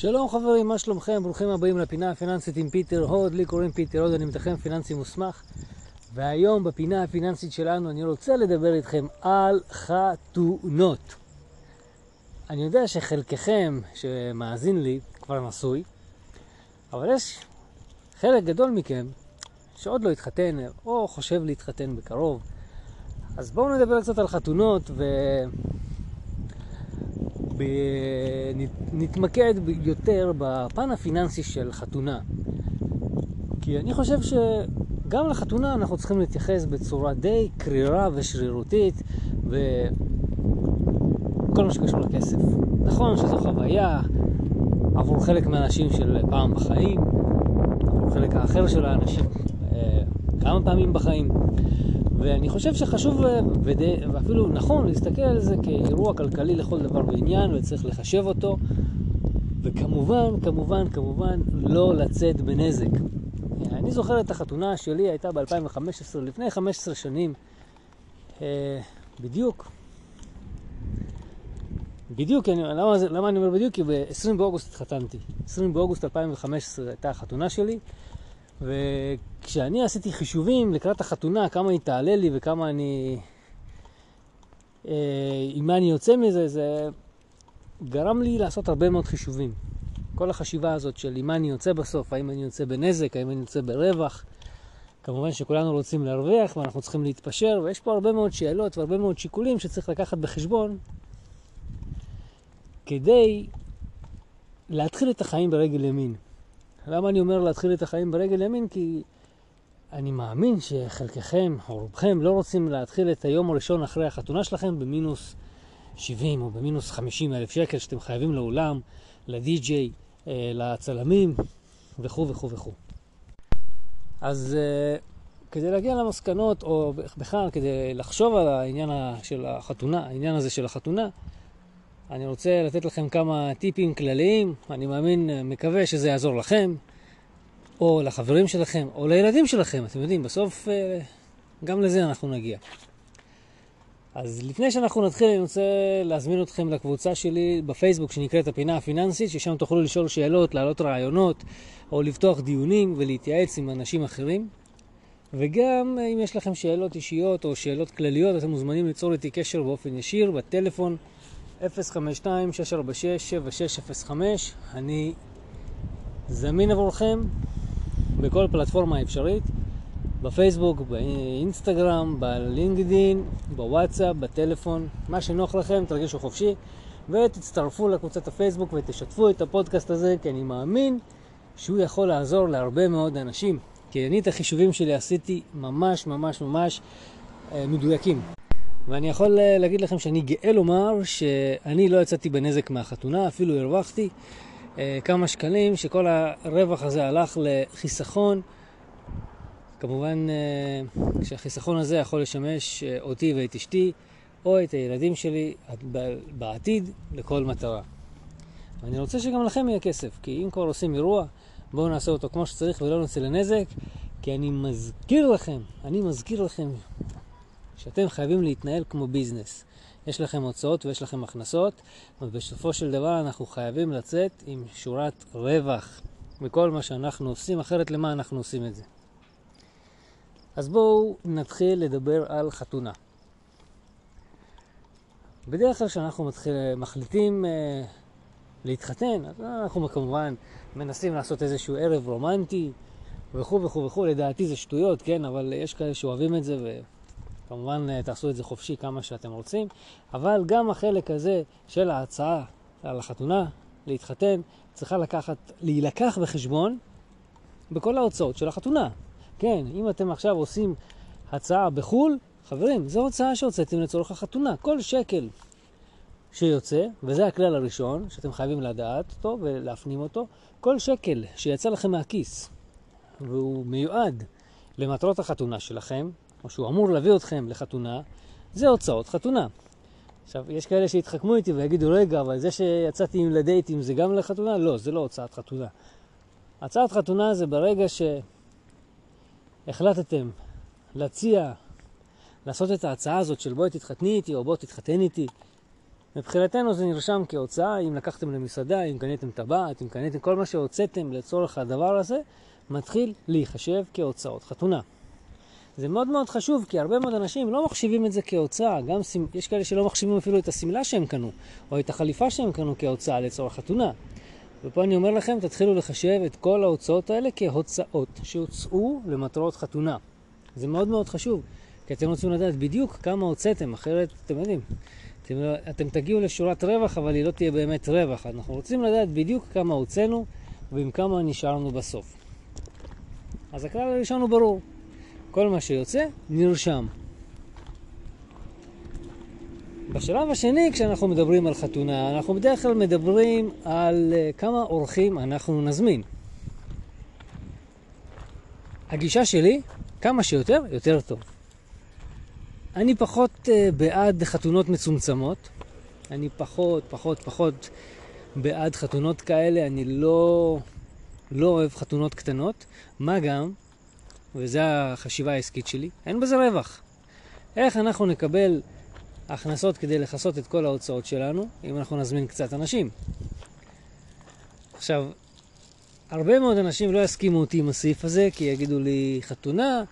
שלום חברים, מה שלומכם? ברוכים הבאים לפינה הפיננסית עם פיטר הוד, לי קוראים פיטר הוד, אני מתכנן פיננסי מוסמך והיום בפינה הפיננסית שלנו אני רוצה לדבר איתכם על חתונות. אני יודע שחלקכם שמאזין לי כבר נשוי, אבל יש חלק גדול מכם שעוד לא התחתן או חושב להתחתן בקרוב. אז בואו נדבר קצת על חתונות ו... נתמקד יותר בפן הפיננסי של חתונה. כי אני חושב שגם לחתונה אנחנו צריכים להתייחס בצורה די קרירה ושרירותית וכל מה שקשור לכסף. נכון שזו חוויה עבור חלק מהאנשים של פעם בחיים, עבור חלק האחר של האנשים אה, כמה פעמים בחיים. ואני חושב שחשוב ודי, ואפילו נכון להסתכל על זה כאירוע כלכלי לכל דבר ועניין וצריך לחשב אותו וכמובן, כמובן, כמובן לא לצאת בנזק. אני זוכר את החתונה שלי הייתה ב-2015, לפני 15 שנים אה, בדיוק. בדיוק, אני, למה, למה אני אומר בדיוק? כי ב-20 באוגוסט התחתנתי. 20 באוגוסט 2015 הייתה החתונה שלי. וכשאני עשיתי חישובים לקראת החתונה, כמה היא תעלה לי וכמה אני... אה, עם מה אני יוצא מזה, זה גרם לי לעשות הרבה מאוד חישובים. כל החשיבה הזאת של עם מה אני יוצא בסוף, האם אני יוצא בנזק, האם אני יוצא ברווח. כמובן שכולנו רוצים להרוויח ואנחנו צריכים להתפשר, ויש פה הרבה מאוד שאלות והרבה מאוד שיקולים שצריך לקחת בחשבון כדי להתחיל את החיים ברגל ימין. למה אני אומר להתחיל את החיים ברגל ימין? כי אני מאמין שחלקכם או רובכם לא רוצים להתחיל את היום הראשון אחרי החתונה שלכם במינוס 70 או במינוס 50 אלף שקל שאתם חייבים לאולם, לדי-ג'יי, אה, לצלמים וכו' וכו' וכו'. אז uh, כדי להגיע למסקנות, או בכלל כדי לחשוב על העניין של החתונה, העניין הזה של החתונה, אני רוצה לתת לכם כמה טיפים כלליים, אני מאמין, מקווה שזה יעזור לכם, או לחברים שלכם, או לילדים שלכם, אתם יודעים, בסוף אה, גם לזה אנחנו נגיע. אז לפני שאנחנו נתחיל, אני רוצה להזמין אתכם לקבוצה שלי בפייסבוק שנקראת הפינה הפיננסית, ששם תוכלו לשאול שאלות, להעלות רעיונות, או לפתוח דיונים ולהתייעץ עם אנשים אחרים. וגם אם יש לכם שאלות אישיות או שאלות כלליות, אתם מוזמנים ליצור איתי קשר באופן ישיר, בטלפון 052-646-7605. אני זמין עבורכם בכל פלטפורמה אפשרית, בפייסבוק, באינסטגרם, בלינקדין, בוואטסאפ, בטלפון, מה שנוח לכם, תרגישו חופשי, ותצטרפו לקבוצת הפייסבוק ותשתפו את הפודקאסט הזה, כי אני מאמין שהוא יכול לעזור להרבה מאוד אנשים. כי אני את החישובים שלי עשיתי ממש ממש ממש אה, מדויקים. ואני יכול אה, להגיד לכם שאני גאה לומר שאני לא יצאתי בנזק מהחתונה, אפילו הרווחתי כמה שקלים, שכל הרווח הזה הלך לחיסכון. כמובן אה, שהחיסכון הזה יכול לשמש אותי ואת אשתי או את הילדים שלי בעתיד לכל מטרה. ואני רוצה שגם לכם יהיה כסף, כי אם כבר עושים אירוע, בואו נעשה אותו כמו שצריך ולא נצא לנזק, כי אני מזכיר לכם, אני מזכיר לכם שאתם חייבים להתנהל כמו ביזנס. יש לכם הוצאות ויש לכם הכנסות, ובסופו של דבר אנחנו חייבים לצאת עם שורת רווח בכל מה שאנחנו עושים, אחרת למה אנחנו עושים את זה. אז בואו נתחיל לדבר על חתונה. בדרך כלל כשאנחנו מחליטים אה, להתחתן, אז אנחנו כמובן מנסים לעשות איזשהו ערב רומנטי וכו' וכו' וכו', לדעתי זה שטויות, כן, אבל יש כאלה שאוהבים את זה ו... כמובן אה, תעשו את זה חופשי כמה שאתם רוצים, אבל גם החלק הזה של ההצעה על החתונה, להתחתן, צריכה לקחת, להילקח בחשבון בכל ההוצאות של החתונה. כן, אם אתם עכשיו עושים הצעה בחו"ל, חברים, זו הוצאה שהוצאתם לצורך החתונה. כל שקל שיוצא, וזה הכלל הראשון שאתם חייבים לדעת אותו ולהפנים אותו, כל שקל שיצא לכם מהכיס והוא מיועד למטרות החתונה שלכם, או שהוא אמור להביא אתכם לחתונה, זה הוצאות חתונה. עכשיו, יש כאלה שיתחכמו איתי ויגידו, רגע, אבל זה שיצאתי עם לדייטים זה גם לחתונה? לא, זה לא הוצאת חתונה. הצעת חתונה זה ברגע שהחלטתם להציע, לעשות את ההצעה הזאת של בואי תתחתני איתי או בוא תתחתן איתי, מבחינתנו זה נרשם כהוצאה, אם לקחתם למסעדה, אם קניתם טבעת, אם קניתם כל מה שהוצאתם לצורך הדבר הזה, מתחיל להיחשב כהוצאות חתונה. זה מאוד מאוד חשוב, כי הרבה מאוד אנשים לא מחשיבים את זה כהוצאה. גם יש כאלה שלא מחשיבים אפילו את השמלה שהם קנו, או את החליפה שהם קנו כהוצאה לצורך חתונה. ופה אני אומר לכם, תתחילו לחשב את כל ההוצאות האלה כהוצאות שהוצאו למטרות חתונה. זה מאוד מאוד חשוב, כי אתם רוצים לדעת בדיוק כמה הוצאתם, אחרת, אתם יודעים, אתם, אתם תגיעו לשורת רווח, אבל היא לא תהיה באמת רווח. אנחנו רוצים לדעת בדיוק כמה הוצאנו ועם כמה נשארנו בסוף. אז הכלל הראשון הוא ברור. כל מה שיוצא נרשם. בשלב השני, כשאנחנו מדברים על חתונה, אנחנו בדרך כלל מדברים על uh, כמה אורחים אנחנו נזמין. הגישה שלי, כמה שיותר, יותר טוב. אני פחות uh, בעד חתונות מצומצמות. אני פחות, פחות, פחות בעד חתונות כאלה. אני לא, לא אוהב חתונות קטנות. מה גם וזו החשיבה העסקית שלי, אין בזה רווח. איך אנחנו נקבל הכנסות כדי לכסות את כל ההוצאות שלנו, אם אנחנו נזמין קצת אנשים? עכשיו, הרבה מאוד אנשים לא יסכימו אותי עם הסעיף הזה, כי יגידו לי, חתונה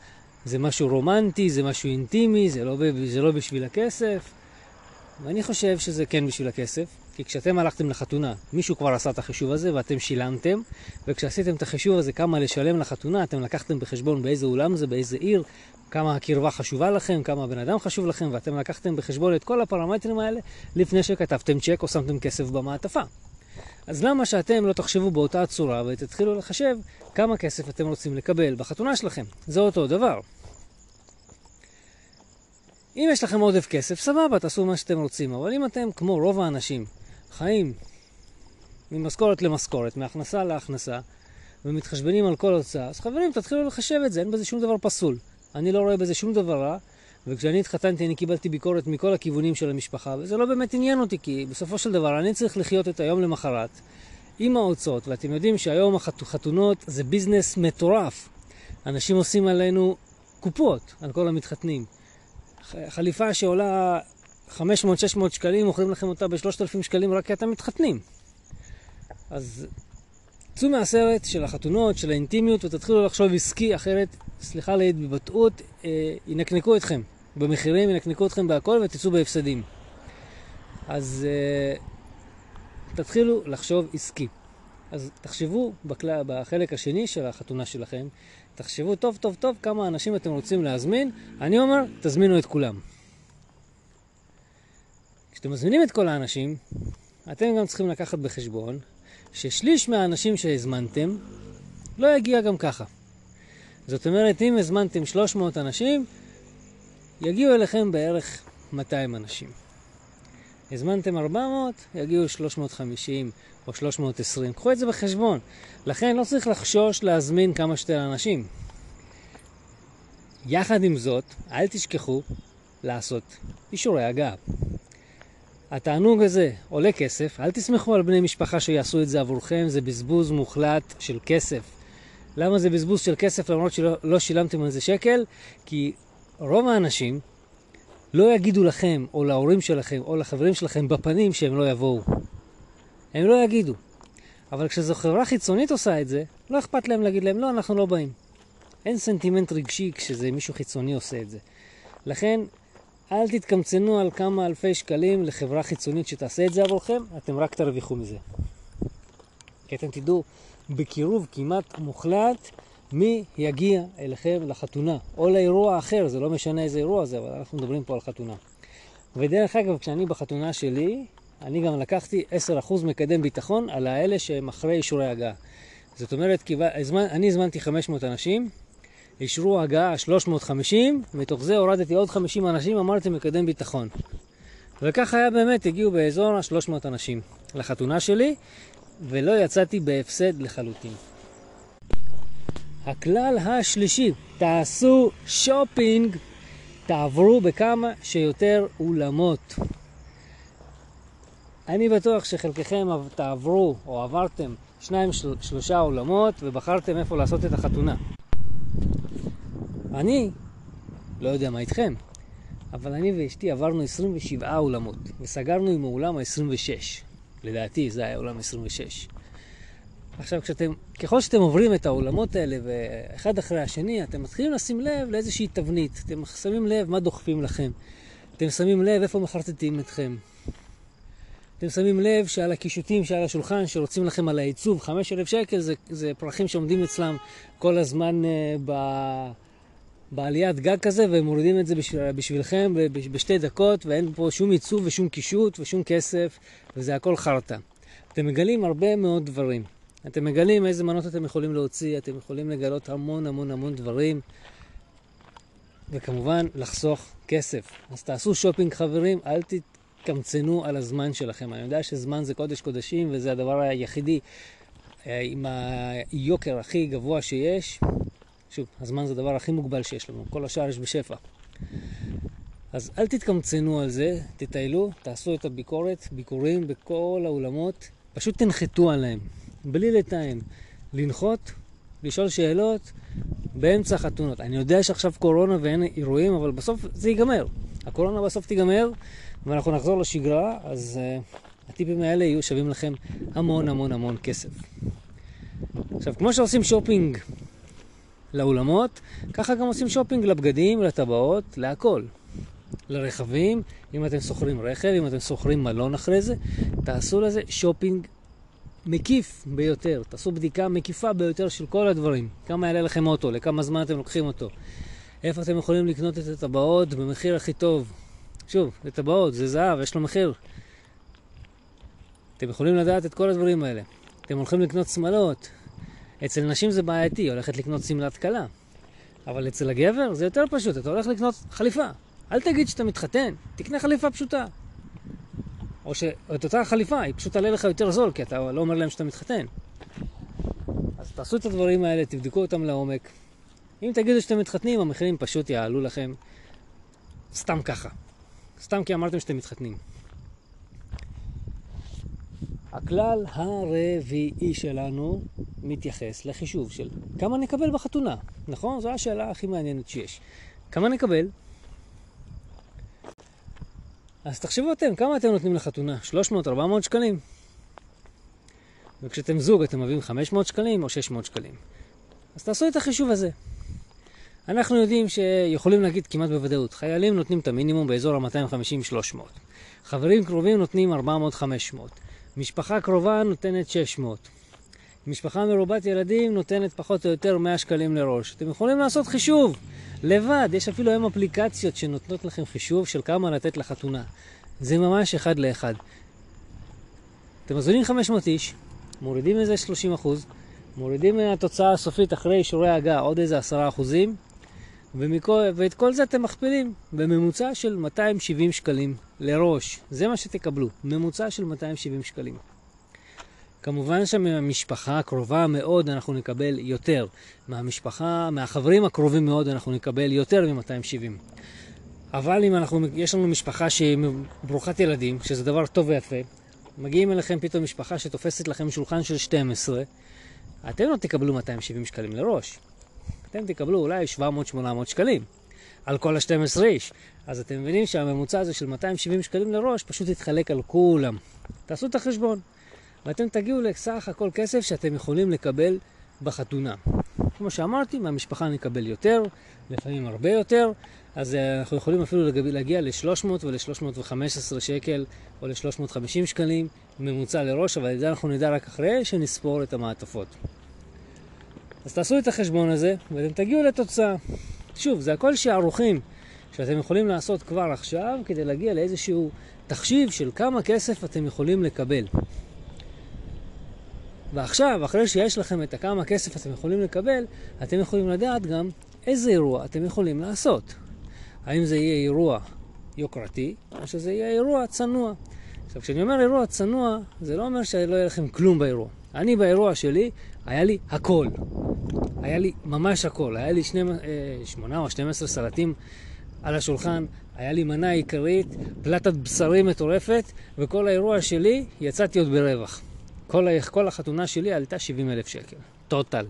זה משהו רומנטי, זה משהו אינטימי, זה לא, זה לא בשביל הכסף. ואני חושב שזה כן בשביל הכסף. כי כשאתם הלכתם לחתונה, מישהו כבר עשה את החישוב הזה ואתם שילמתם, וכשעשיתם את החישוב הזה כמה לשלם לחתונה, אתם לקחתם בחשבון באיזה אולם זה, באיזה עיר, כמה הקרבה חשובה לכם, כמה הבן אדם חשוב לכם, ואתם לקחתם בחשבון את כל הפרמטרים האלה לפני שכתבתם צ'ק או שמתם כסף במעטפה. אז למה שאתם לא תחשבו באותה צורה ותתחילו לחשב כמה כסף אתם רוצים לקבל בחתונה שלכם? זה אותו דבר. אם יש לכם עודף כסף, סבבה, תעשו מה שאתם רוצים, אבל אם אתם, כמו רוב האנשים, חיים ממשכורת למשכורת, מהכנסה להכנסה, ומתחשבנים על כל הוצאה, אז חברים, תתחילו לחשב את זה, אין בזה שום דבר פסול. אני לא רואה בזה שום דבר רע, וכשאני התחתנתי אני קיבלתי ביקורת מכל הכיוונים של המשפחה, וזה לא באמת עניין אותי, כי בסופו של דבר אני צריך לחיות את היום למחרת עם ההוצאות, ואתם יודעים שהיום החתונות זה ביזנס מטורף. אנשים עושים עלינו קופות על כל המתחתנים. חליפה שעולה 500-600 שקלים, מוכרים לכם אותה ב-3,000 שקלים רק כי אתם מתחתנים. אז צאו מהסרט של החתונות, של האינטימיות, ותתחילו לחשוב עסקי, אחרת, סליחה לי בבטאות, אה, ינקנקו אתכם. במחירים ינקנקו אתכם בהכל ותצאו בהפסדים. אז אה, תתחילו לחשוב עסקי. אז תחשבו בקלה, בחלק השני של החתונה שלכם, תחשבו טוב טוב טוב כמה אנשים אתם רוצים להזמין. אני אומר, תזמינו את כולם. כשאתם מזמינים את כל האנשים, אתם גם צריכים לקחת בחשבון ששליש מהאנשים שהזמנתם לא יגיע גם ככה. זאת אומרת, אם הזמנתם 300 אנשים, יגיעו אליכם בערך 200 אנשים. הזמנתם 400, יגיעו 350 או 320. קחו את זה בחשבון. לכן לא צריך לחשוש להזמין כמה שיותר אנשים. יחד עם זאת, אל תשכחו לעשות אישורי הגעה. התענוג הזה עולה כסף, אל תסמכו על בני משפחה שיעשו את זה עבורכם, זה בזבוז מוחלט של כסף. למה זה בזבוז של כסף למרות שלא לא שילמתם על זה שקל? כי רוב האנשים לא יגידו לכם, או להורים שלכם, או לחברים שלכם בפנים שהם לא יבואו. הם לא יגידו. אבל כשזו חברה חיצונית עושה את זה, לא אכפת להם להגיד להם, לא, אנחנו לא באים. אין סנטימנט רגשי כשזה מישהו חיצוני עושה את זה. לכן, אל תתקמצנו על כמה אלפי שקלים לחברה חיצונית שתעשה את זה עבורכם, אתם רק תרוויחו מזה. כי אתם תדעו בקירוב כמעט מוחלט מי יגיע אליכם לחתונה, או לאירוע אחר, זה לא משנה איזה אירוע זה, אבל אנחנו מדברים פה על חתונה. ודרך אגב, כשאני בחתונה שלי, אני גם לקחתי 10% מקדם ביטחון על האלה שהם אחרי אישורי הגעה. זאת אומרת, אני הזמנתי 500 אנשים, אישרו הגעה 350, מתוך זה הורדתי עוד 50 אנשים, אמרתי מקדם ביטחון. וכך היה באמת, הגיעו באזור ה-300 אנשים לחתונה שלי, ולא יצאתי בהפסד לחלוטין. הכלל השלישי, תעשו שופינג, תעברו בכמה שיותר אולמות. אני בטוח שחלקכם תעברו או עברתם שניים שלושה עולמות ובחרתם איפה לעשות את החתונה. אני לא יודע מה איתכם, אבל אני ואשתי עברנו 27 אולמות, וסגרנו עם האולם ה-26. לדעתי זה היה אולם 26. עכשיו, כשאתם, ככל שאתם עוברים את העולמות האלה, ואחד אחרי השני, אתם מתחילים לשים לב לאיזושהי תבנית. אתם שמים לב מה דוחפים לכם. אתם שמים לב איפה מחרטטים אתכם. אתם שמים לב שעל הקישוטים שעל השולחן, שרוצים לכם על העיצוב 5,000 שקל, זה, זה פרחים שעומדים אצלם כל הזמן uh, ב, בעליית גג כזה, והם מורידים את זה בשביל, בשבילכם בשתי דקות, ואין פה שום עיצוב ושום קישוט ושום כסף, וזה הכל חרטא. אתם מגלים הרבה מאוד דברים. אתם מגלים איזה מנות אתם יכולים להוציא, אתם יכולים לגלות המון המון המון דברים, וכמובן לחסוך כסף. אז תעשו שופינג חברים, אל תתקמצנו על הזמן שלכם. אני יודע שזמן זה קודש קודשים וזה הדבר היחידי אה, עם היוקר הכי גבוה שיש. שוב, הזמן זה הדבר הכי מוגבל שיש לנו, כל השאר יש בשפע. אז אל תתקמצנו על זה, תטיילו, תעשו את הביקורת, ביקורים בכל האולמות, פשוט תנחתו עליהם. בלי לתאם. לנחות, לשאול שאלות באמצע חתונות. אני יודע שעכשיו קורונה ואין אירועים, אבל בסוף זה ייגמר. הקורונה בסוף תיגמר ואנחנו נחזור לשגרה, אז uh, הטיפים האלה יהיו שווים לכם המון המון המון כסף. עכשיו, כמו שעושים שופינג לאולמות, ככה גם עושים שופינג לבגדים, לטבעות, להכל. לרכבים, אם אתם שוכרים רכב, אם אתם שוכרים מלון אחרי זה, תעשו לזה שופינג מקיף ביותר, תעשו בדיקה מקיפה ביותר של כל הדברים. כמה יעלה לכם אוטו, לכמה זמן אתם לוקחים אותו, איפה אתם יכולים לקנות את הטבעות במחיר הכי טוב. שוב, זה טבעות, זה זהב, יש לו מחיר. אתם יכולים לדעת את כל הדברים האלה. אתם הולכים לקנות שמלות. אצל נשים זה בעייתי, הולכת לקנות שמלת כלה. אבל אצל הגבר זה יותר פשוט, אתה הולך לקנות חליפה. אל תגיד שאתה מתחתן, תקנה חליפה פשוטה. או שאת אותה חליפה, היא פשוט תעלה לך יותר זול, כי אתה לא אומר להם שאתה מתחתן. אז תעשו את הדברים האלה, תבדקו אותם לעומק. אם תגידו שאתם מתחתנים, המחירים פשוט יעלו לכם סתם ככה. סתם כי אמרתם שאתם מתחתנים. הכלל הרביעי שלנו מתייחס לחישוב של כמה נקבל בחתונה, נכון? זו השאלה הכי מעניינת שיש. כמה נקבל? אז תחשבו אתם, כמה אתם נותנים לחתונה? 300, 400 שקלים? וכשאתם זוג אתם מביאים 500 שקלים או 600 שקלים. אז תעשו את החישוב הזה. אנחנו יודעים שיכולים להגיד כמעט בוודאות, חיילים נותנים את המינימום באזור ה-250-300. חברים קרובים נותנים 400-500. משפחה קרובה נותנת 600. משפחה מרובת ילדים נותנת פחות או יותר 100 שקלים לראש. אתם יכולים לעשות חישוב. לבד, יש אפילו היום אפליקציות שנותנות לכם חישוב של כמה לתת לחתונה. זה ממש אחד לאחד. אתם מזמינים 500 איש, מורידים איזה 30 אחוז, מורידים מהתוצאה הסופית אחרי אישורי ההגעה עוד איזה 10 אחוזים, ומכל, ואת כל זה אתם מכפילים בממוצע של 270 שקלים לראש. זה מה שתקבלו, ממוצע של 270 שקלים. כמובן שמהמשפחה הקרובה מאוד אנחנו נקבל יותר. מהמשפחה, מהחברים הקרובים מאוד אנחנו נקבל יותר מ-270. אבל אם אנחנו, יש לנו משפחה שהיא ברוכת ילדים, שזה דבר טוב ויפה, מגיעים אליכם פתאום משפחה שתופסת לכם שולחן של 12, אתם לא תקבלו 270 שקלים לראש. אתם תקבלו אולי 700-800 שקלים על כל ה-12 איש. אז אתם מבינים שהממוצע הזה של 270 שקלים לראש פשוט יתחלק על כולם. תעשו את החשבון. ואתם תגיעו לסך הכל כסף שאתם יכולים לקבל בחתונה. כמו שאמרתי, מהמשפחה נקבל יותר, לפעמים הרבה יותר, אז אה, אנחנו יכולים אפילו להגיע ל-300 ול-315 שקל או ל-350 שקלים ממוצע לראש, אבל את זה אנחנו נדע רק אחרי שנספור את המעטפות. אז תעשו את החשבון הזה ואתם תגיעו לתוצאה. שוב, זה הכל שערוכים שאתם יכולים לעשות כבר עכשיו כדי להגיע לאיזשהו תחשיב של כמה כסף אתם יכולים לקבל. ועכשיו, אחרי שיש לכם את הכמה כסף אתם יכולים לקבל, אתם יכולים לדעת גם איזה אירוע אתם יכולים לעשות. האם זה יהיה אירוע יוקרתי, או שזה יהיה אירוע צנוע. עכשיו, כשאני אומר אירוע צנוע, זה לא אומר שלא יהיה לכם כלום באירוע. אני באירוע שלי, היה לי הכל. היה לי ממש הכל. היה לי שני, אה, שמונה או 12 סרטים על השולחן, היה לי מנה עיקרית, פלטת בשרים מטורפת, וכל האירוע שלי יצאתי עוד ברווח. כל, כל החתונה שלי עלתה 70 אלף שקל, טוטל.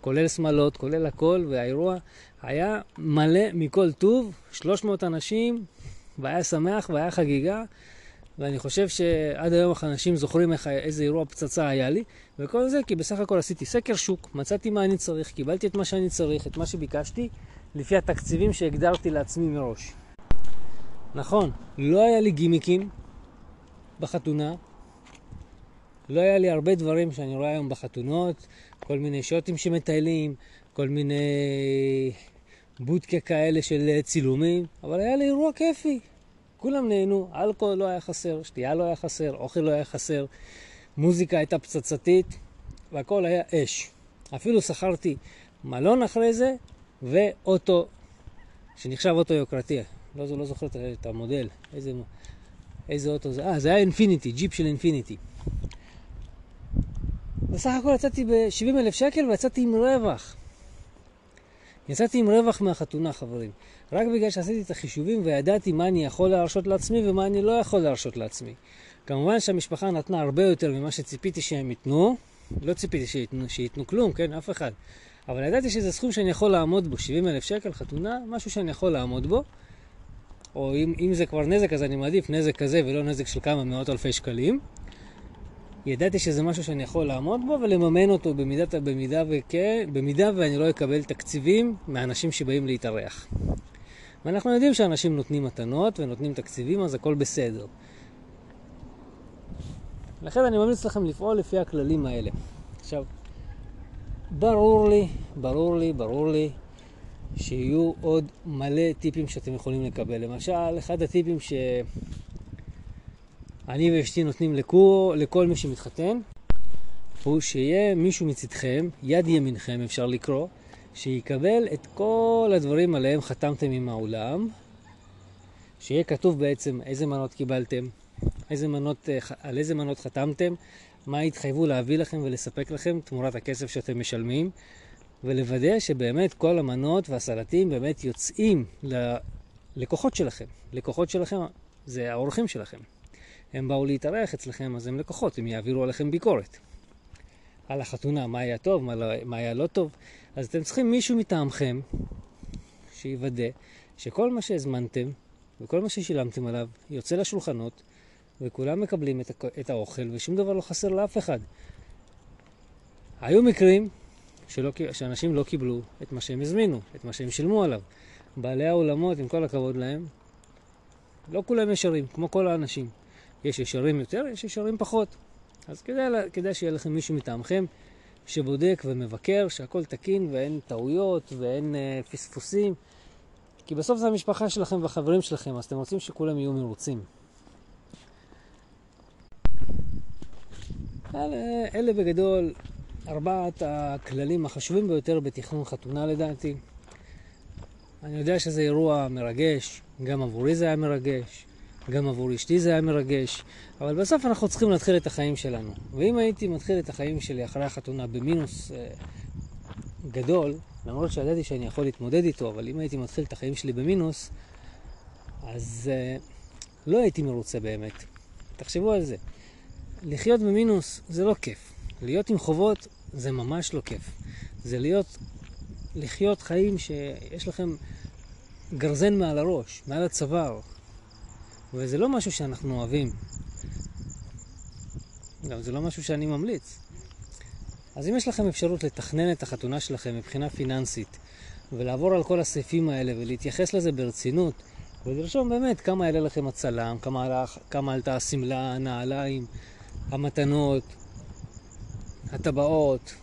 כולל שמלות, כולל הכל, והאירוע היה מלא מכל טוב, 300 אנשים, והיה שמח והיה חגיגה, ואני חושב שעד היום אנשים זוכרים איך, איזה אירוע פצצה היה לי, וכל זה כי בסך הכל עשיתי סקר שוק, מצאתי מה אני צריך, קיבלתי את מה שאני צריך, את מה שביקשתי, לפי התקציבים שהגדרתי לעצמי מראש. נכון, לא היה לי גימיקים בחתונה, לא היה לי הרבה דברים שאני רואה היום בחתונות, כל מיני שוטים שמטיילים, כל מיני בודקה כאלה של צילומים, אבל היה לי אירוע כיפי. כולם נהנו, אלכוהול לא היה חסר, שתייה לא היה חסר, אוכל לא היה חסר, מוזיקה הייתה פצצתית, והכל היה אש. אפילו שכרתי מלון אחרי זה, ואוטו, שנחשב אוטו יוקרתי. לא, לא זוכר את המודל, איזה, איזה אוטו זה. אה, זה היה אינפיניטי, ג'יפ של אינפיניטי. בסך הכל יצאתי ב-70 אלף שקל ויצאתי עם רווח. יצאתי עם רווח מהחתונה, חברים. רק בגלל שעשיתי את החישובים וידעתי מה אני יכול להרשות לעצמי ומה אני לא יכול להרשות לעצמי. כמובן שהמשפחה נתנה הרבה יותר ממה שציפיתי שהם ייתנו. לא ציפיתי שייתנו, שייתנו כלום, כן? אף אחד. אבל ידעתי שזה סכום שאני יכול לעמוד בו, 70 אלף שקל, חתונה, משהו שאני יכול לעמוד בו. או אם, אם זה כבר נזק, אז אני מעדיף נזק כזה ולא נזק של כמה מאות אלפי שקלים. ידעתי שזה משהו שאני יכול לעמוד בו ולממן אותו במידת, במידה, וכן, במידה ואני לא אקבל תקציבים מאנשים שבאים להתארח. ואנחנו יודעים שאנשים נותנים מתנות ונותנים תקציבים, אז הכל בסדר. לכן אני ממליץ לכם לפעול לפי הכללים האלה. עכשיו, ברור לי, ברור לי, ברור לי שיהיו עוד מלא טיפים שאתם יכולים לקבל. למשל, אחד הטיפים שאני ואשתי נותנים לכו, לכל מי שמתחתן, הוא שיהיה מישהו מצדכם, יד ימינכם אפשר לקרוא, שיקבל את כל הדברים עליהם חתמתם עם העולם, שיהיה כתוב בעצם איזה מנות קיבלתם, איזה מנות, אה, על איזה מנות חתמתם, מה התחייבו להביא לכם ולספק לכם תמורת הכסף שאתם משלמים, ולוודא שבאמת כל המנות והסלטים באמת יוצאים ללקוחות שלכם. לקוחות שלכם זה האורחים שלכם. הם באו להתארח אצלכם, אז הם לקוחות, הם יעבירו עליכם ביקורת. על החתונה, מה היה טוב, מה, לא, מה היה לא טוב. אז אתם צריכים מישהו מטעמכם שיוודא שכל מה שהזמנתם וכל מה ששילמתם עליו יוצא לשולחנות וכולם מקבלים את, את האוכל ושום דבר לא חסר לאף אחד. היו מקרים שלא, שאנשים לא קיבלו את מה שהם הזמינו, את מה שהם שילמו עליו. בעלי האולמות, עם כל הכבוד להם, לא כולם ישרים, כמו כל האנשים. יש ישרים יותר, יש ישרים פחות. אז כדאי, כדאי שיהיה לכם מישהו מטעמכם שבודק ומבקר שהכל תקין ואין טעויות ואין אה, פספוסים. כי בסוף זה המשפחה שלכם והחברים שלכם, אז אתם רוצים שכולם יהיו מרוצים. אלה, אלה בגדול ארבעת הכללים החשובים ביותר בתכנון חתונה לדעתי. אני יודע שזה אירוע מרגש, גם עבורי זה היה מרגש. גם עבור אשתי זה היה מרגש, אבל בסוף אנחנו צריכים להתחיל את החיים שלנו. ואם הייתי מתחיל את החיים שלי אחרי החתונה במינוס אה, גדול, למרות שידעתי שאני יכול להתמודד איתו, אבל אם הייתי מתחיל את החיים שלי במינוס, אז אה, לא הייתי מרוצה באמת. תחשבו על זה. לחיות במינוס זה לא כיף. להיות עם חובות זה ממש לא כיף. זה להיות, לחיות חיים שיש לכם גרזן מעל הראש, מעל הצוואר, וזה לא משהו שאנחנו אוהבים. גם זה לא משהו שאני ממליץ. אז אם יש לכם אפשרות לתכנן את החתונה שלכם מבחינה פיננסית, ולעבור על כל הסעיפים האלה ולהתייחס לזה ברצינות, ולרשום באמת כמה יעלה לכם הצלם, כמה, עלה, כמה עלתה השמלה, הנעליים, המתנות, הטבעות,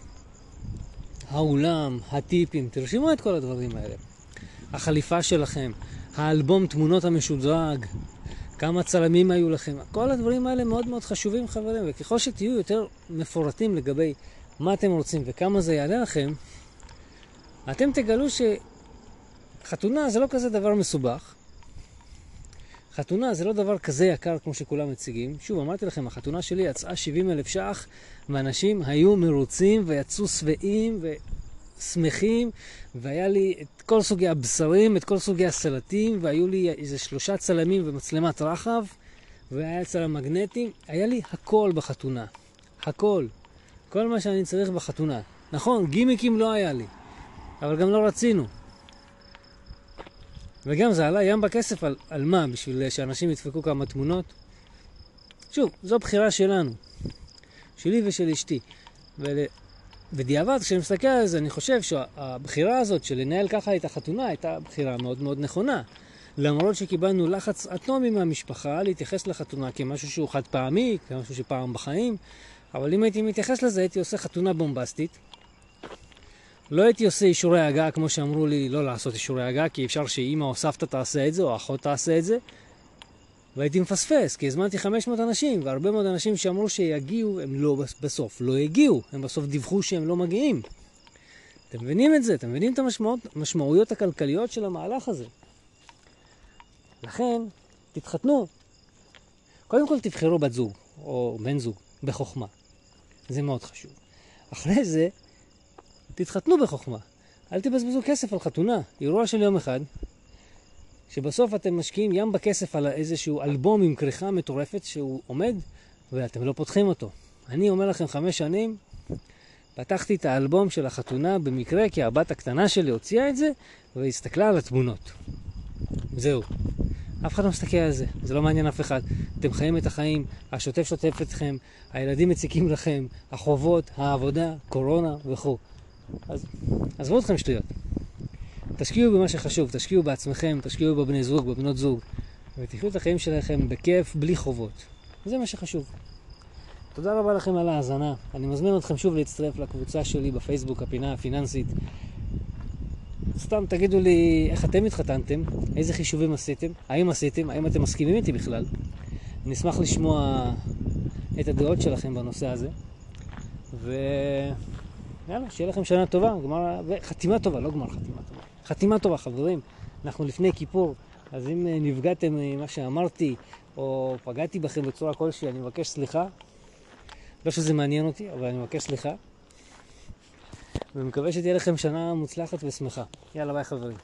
האולם, הטיפים, תרשמו את כל הדברים האלה. החליפה שלכם, האלבום תמונות המשודרג, כמה צלמים היו לכם, כל הדברים האלה מאוד מאוד חשובים חברים, וככל שתהיו יותר מפורטים לגבי מה אתם רוצים וכמה זה יעלה לכם, אתם תגלו שחתונה זה לא כזה דבר מסובך. חתונה זה לא דבר כזה יקר כמו שכולם מציגים. שוב, אמרתי לכם, החתונה שלי יצאה 70 אלף ש"ח, ואנשים היו מרוצים ויצאו שבעים ושמחים, והיה לי את כל סוגי הבשרים, את כל סוגי הסלטים, והיו לי איזה שלושה צלמים ומצלמת רחב, והיה צלם מגנטי. היה לי הכל בחתונה. הכל. כל מה שאני צריך בחתונה. נכון, גימיקים לא היה לי, אבל גם לא רצינו. וגם זה עלה ים בכסף על, על מה? בשביל שאנשים ידפקו כמה תמונות? שוב, זו בחירה שלנו. שלי ושל אשתי. ול... בדיעבד, כשאני מסתכל על זה, אני חושב שהבחירה הזאת של לנהל ככה את החתונה הייתה בחירה מאוד מאוד נכונה. למרות שקיבלנו לחץ אטומי מהמשפחה להתייחס לחתונה כמשהו שהוא חד פעמי, כמשהו שפעם בחיים, אבל אם הייתי מתייחס לזה, הייתי עושה חתונה בומבסטית. לא הייתי עושה אישורי הגעה כמו שאמרו לי לא לעשות אישורי הגעה, כי אפשר שאימא או סבתא תעשה את זה, או אחות תעשה את זה. והייתי מפספס, כי הזמנתי 500 אנשים, והרבה מאוד אנשים שאמרו שיגיעו, הם לא בסוף לא הגיעו, הם בסוף דיווחו שהם לא מגיעים. אתם מבינים את זה? אתם מבינים את המשמעויות הכלכליות של המהלך הזה? לכן, תתחתנו. קודם כל תבחרו בת זוג, או בן זוג, בחוכמה. זה מאוד חשוב. אחרי זה, תתחתנו בחוכמה. אל תבזבזו כסף על חתונה. אירוע של יום אחד, שבסוף אתם משקיעים ים בכסף על איזשהו אלבום עם כריכה מטורפת שהוא עומד ואתם לא פותחים אותו. אני אומר לכם חמש שנים, פתחתי את האלבום של החתונה במקרה כי הבת הקטנה שלי הוציאה את זה והסתכלה על התמונות. זהו. אף אחד לא מסתכל על זה, זה לא מעניין אף אחד. אתם חיים את החיים, השוטף שוטף אתכם, הילדים מציקים לכם, החובות, העבודה, קורונה וכו'. אז עזבו אתכם שטויות. תשקיעו במה שחשוב, תשקיעו בעצמכם, תשקיעו בבני זוג, בבנות זוג, ותחיו את החיים שלכם בכיף, בלי חובות. זה מה שחשוב. תודה רבה לכם על ההאזנה. אני מזמין אתכם שוב להצטרף לקבוצה שלי בפייסבוק, הפינה הפיננסית. סתם תגידו לי איך אתם התחתנתם, איזה חישובים עשיתם, האם עשיתם, האם אתם מסכימים איתי בכלל. אני אשמח לשמוע את הדעות שלכם בנושא הזה. ויאללה, שיהיה לכם שנה טובה, גמר... וחתימה טובה, לא גמר חתימה טובה. חתימה טובה, חברים. אנחנו לפני כיפור, אז אם אה, נפגעתם ממה שאמרתי, או פגעתי בכם בצורה כלשהי, אני מבקש סליחה. לא שזה מעניין אותי, אבל אני מבקש סליחה. ומקווה שתהיה לכם שנה מוצלחת ושמחה. יאללה, ביי חברים.